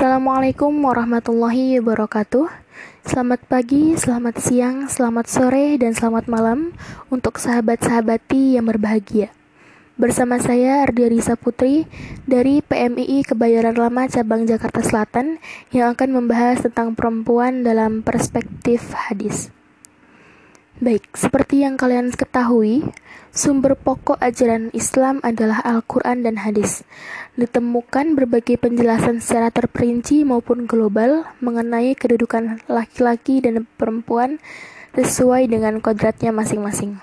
Assalamualaikum warahmatullahi wabarakatuh. Selamat pagi, selamat siang, selamat sore, dan selamat malam untuk sahabat-sahabati yang berbahagia. Bersama saya Ardia Risa Putri dari PMII Kebayoran Lama Cabang Jakarta Selatan yang akan membahas tentang perempuan dalam perspektif hadis. Baik, seperti yang kalian ketahui, sumber pokok ajaran Islam adalah Al-Quran dan hadis. Ditemukan berbagai penjelasan secara terperinci maupun global mengenai kedudukan laki-laki dan perempuan sesuai dengan kodratnya masing-masing.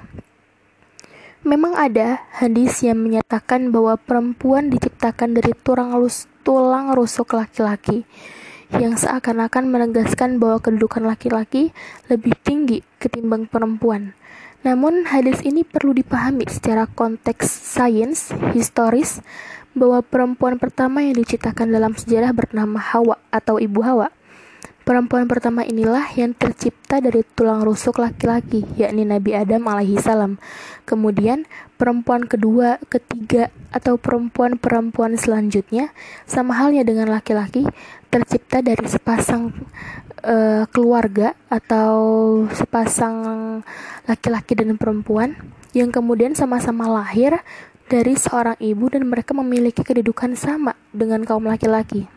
Memang ada hadis yang menyatakan bahwa perempuan diciptakan dari tulang, rus tulang rusuk laki-laki yang seakan-akan menegaskan bahwa kedudukan laki-laki lebih tinggi ketimbang perempuan. Namun, hadis ini perlu dipahami secara konteks sains, historis, bahwa perempuan pertama yang diciptakan dalam sejarah bernama Hawa atau Ibu Hawa. Perempuan pertama inilah yang tercipta dari tulang rusuk laki-laki, yakni Nabi Adam alaihi salam. Kemudian, perempuan kedua, ketiga, atau perempuan-perempuan selanjutnya, sama halnya dengan laki-laki, tercipta dari sepasang uh, keluarga atau sepasang laki-laki dan perempuan yang kemudian sama-sama lahir dari seorang ibu dan mereka memiliki kedudukan sama dengan kaum laki-laki.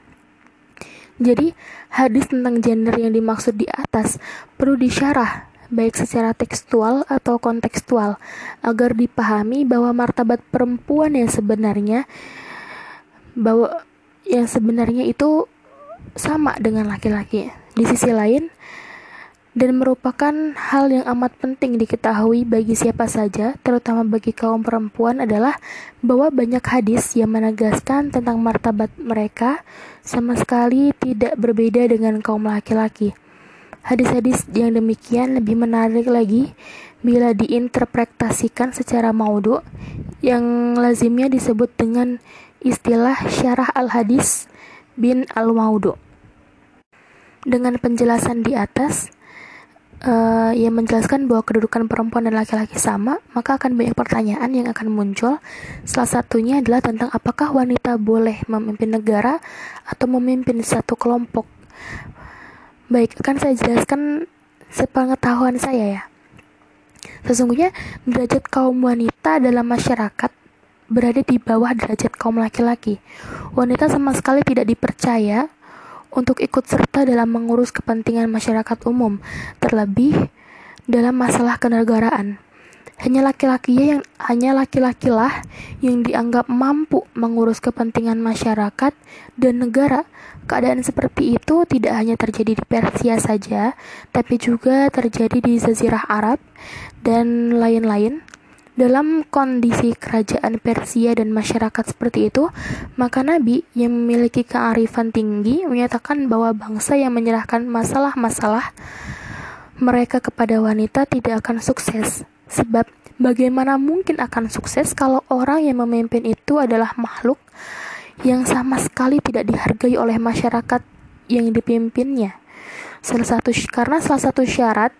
Jadi, hadis tentang gender yang dimaksud di atas perlu disyarah baik secara tekstual atau kontekstual agar dipahami bahwa martabat perempuan yang sebenarnya bahwa yang sebenarnya itu sama dengan laki-laki. Di sisi lain, dan merupakan hal yang amat penting diketahui bagi siapa saja, terutama bagi kaum perempuan adalah bahwa banyak hadis yang menegaskan tentang martabat mereka sama sekali tidak berbeda dengan kaum laki-laki. Hadis-hadis yang demikian lebih menarik lagi bila diinterpretasikan secara maudhu yang lazimnya disebut dengan istilah syarah al-hadis bin al-maudhu. Dengan penjelasan di atas, uh, yang menjelaskan bahwa kedudukan perempuan dan laki-laki sama, maka akan banyak pertanyaan yang akan muncul. Salah satunya adalah tentang apakah wanita boleh memimpin negara atau memimpin satu kelompok. Baik, akan saya jelaskan sepengetahuan saya ya. Sesungguhnya derajat kaum wanita dalam masyarakat berada di bawah derajat kaum laki-laki. Wanita sama sekali tidak dipercaya untuk ikut serta dalam mengurus kepentingan masyarakat umum, terlebih dalam masalah kenegaraan. Hanya laki-laki yang hanya laki-lakilah yang dianggap mampu mengurus kepentingan masyarakat dan negara. Keadaan seperti itu tidak hanya terjadi di Persia saja, tapi juga terjadi di Jazirah Arab dan lain-lain. Dalam kondisi kerajaan Persia dan masyarakat seperti itu, maka Nabi yang memiliki kearifan tinggi menyatakan bahwa bangsa yang menyerahkan masalah-masalah mereka kepada wanita tidak akan sukses. Sebab bagaimana mungkin akan sukses kalau orang yang memimpin itu adalah makhluk yang sama sekali tidak dihargai oleh masyarakat yang dipimpinnya. Salah satu karena salah satu syarat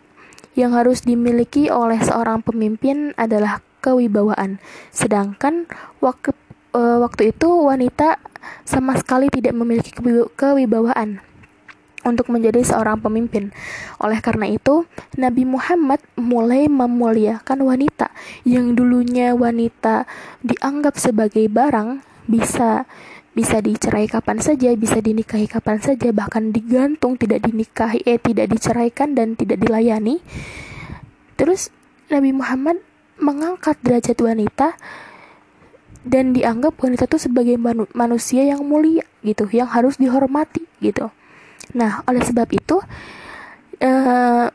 yang harus dimiliki oleh seorang pemimpin adalah kewibawaan. Sedangkan waktu uh, waktu itu wanita sama sekali tidak memiliki kewibawaan untuk menjadi seorang pemimpin. Oleh karena itu, Nabi Muhammad mulai memuliakan wanita yang dulunya wanita dianggap sebagai barang bisa bisa dicerai kapan saja, bisa dinikahi kapan saja, bahkan digantung, tidak dinikahi, eh tidak diceraikan dan tidak dilayani. Terus Nabi Muhammad mengangkat derajat wanita dan dianggap wanita itu sebagai manu manusia yang mulia gitu, yang harus dihormati gitu. Nah, oleh sebab itu uh,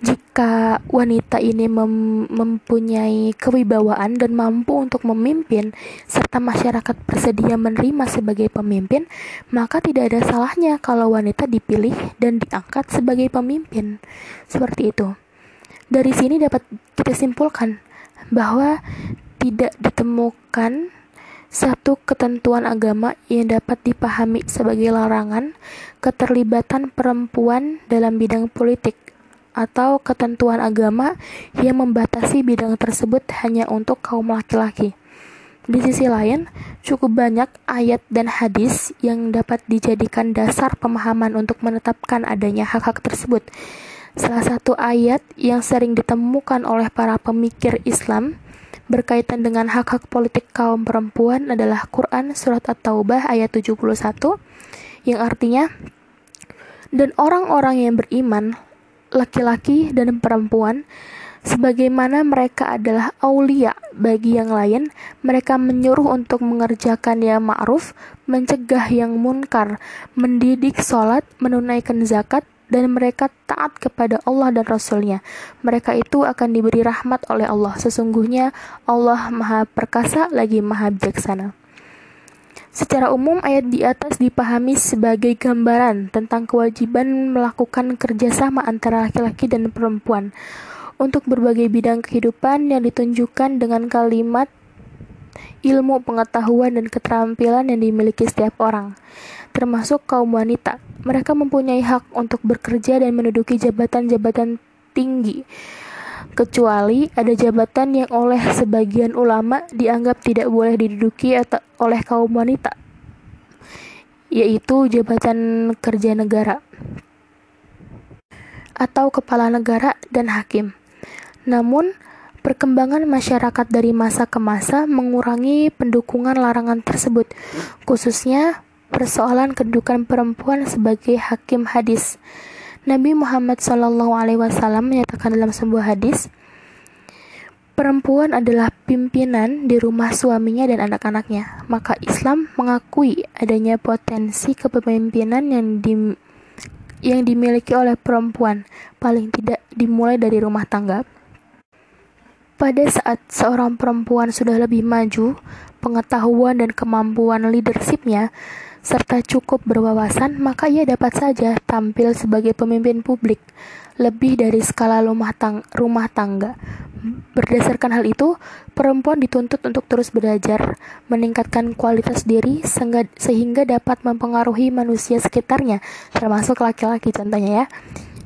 jika wanita ini mem mempunyai kewibawaan dan mampu untuk memimpin serta masyarakat bersedia menerima sebagai pemimpin, maka tidak ada salahnya kalau wanita dipilih dan diangkat sebagai pemimpin. Seperti itu. Dari sini dapat kita simpulkan bahwa tidak ditemukan satu ketentuan agama yang dapat dipahami sebagai larangan keterlibatan perempuan dalam bidang politik atau ketentuan agama yang membatasi bidang tersebut hanya untuk kaum laki-laki. Di sisi lain, cukup banyak ayat dan hadis yang dapat dijadikan dasar pemahaman untuk menetapkan adanya hak-hak tersebut. Salah satu ayat yang sering ditemukan oleh para pemikir Islam berkaitan dengan hak-hak politik kaum perempuan adalah Quran Surat At-Taubah ayat 71 yang artinya dan orang-orang yang beriman laki-laki dan perempuan sebagaimana mereka adalah aulia bagi yang lain, mereka menyuruh untuk mengerjakan yang ma'ruf, mencegah yang munkar, mendidik sholat, menunaikan zakat, dan mereka taat kepada Allah dan Rasulnya. Mereka itu akan diberi rahmat oleh Allah. Sesungguhnya Allah maha perkasa lagi maha bijaksana. Secara umum, ayat di atas dipahami sebagai gambaran tentang kewajiban melakukan kerjasama antara laki-laki dan perempuan untuk berbagai bidang kehidupan yang ditunjukkan dengan kalimat ilmu, pengetahuan, dan keterampilan yang dimiliki setiap orang, termasuk kaum wanita. Mereka mempunyai hak untuk bekerja dan menduduki jabatan-jabatan tinggi, kecuali ada jabatan yang oleh sebagian ulama dianggap tidak boleh diduduki atau oleh kaum wanita, yaitu jabatan kerja negara atau kepala negara dan hakim. Namun, Perkembangan masyarakat dari masa ke masa mengurangi pendukungan larangan tersebut, khususnya persoalan kedudukan perempuan sebagai hakim hadis. Nabi Muhammad SAW menyatakan dalam sebuah hadis, perempuan adalah pimpinan di rumah suaminya dan anak-anaknya. Maka Islam mengakui adanya potensi kepemimpinan yang di, yang dimiliki oleh perempuan, paling tidak dimulai dari rumah tangga. Pada saat seorang perempuan sudah lebih maju, pengetahuan dan kemampuan leadershipnya, serta cukup berwawasan, maka ia dapat saja tampil sebagai pemimpin publik, lebih dari skala rumah, tang rumah tangga. Berdasarkan hal itu, perempuan dituntut untuk terus belajar, meningkatkan kualitas diri sehingga, sehingga dapat mempengaruhi manusia sekitarnya, termasuk laki-laki contohnya ya.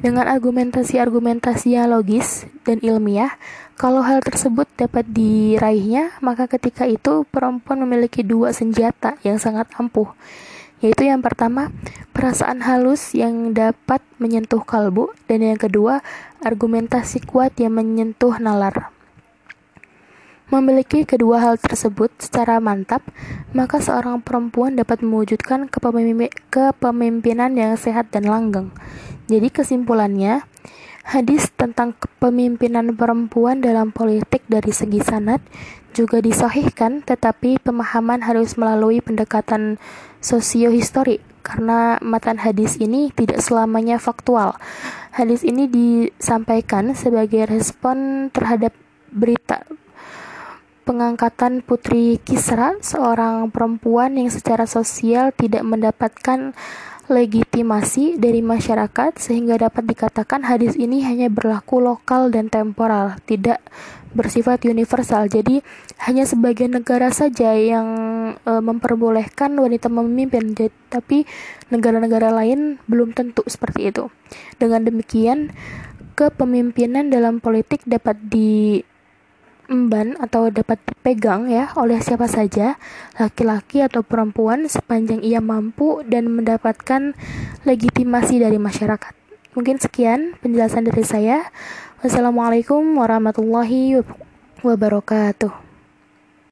Dengan argumentasi-argumentasi yang logis dan ilmiah, kalau hal tersebut dapat diraihnya, maka ketika itu perempuan memiliki dua senjata yang sangat ampuh, yaitu yang pertama, perasaan halus yang dapat menyentuh kalbu, dan yang kedua, argumentasi kuat yang menyentuh nalar. Memiliki kedua hal tersebut secara mantap, maka seorang perempuan dapat mewujudkan kepemimpinan yang sehat dan langgeng. Jadi kesimpulannya, hadis tentang kepemimpinan perempuan dalam politik dari segi sanad juga disahihkan, tetapi pemahaman harus melalui pendekatan sosiohistori karena matan hadis ini tidak selamanya faktual. Hadis ini disampaikan sebagai respon terhadap berita pengangkatan Putri Kisra, seorang perempuan yang secara sosial tidak mendapatkan legitimasi dari masyarakat sehingga dapat dikatakan hadis ini hanya berlaku lokal dan temporal, tidak bersifat universal. Jadi hanya sebagian negara saja yang e, memperbolehkan wanita memimpin, tapi negara-negara lain belum tentu seperti itu. Dengan demikian, kepemimpinan dalam politik dapat di emban atau dapat dipegang ya oleh siapa saja, laki-laki atau perempuan sepanjang ia mampu dan mendapatkan legitimasi dari masyarakat. Mungkin sekian penjelasan dari saya. Wassalamualaikum warahmatullahi wabarakatuh.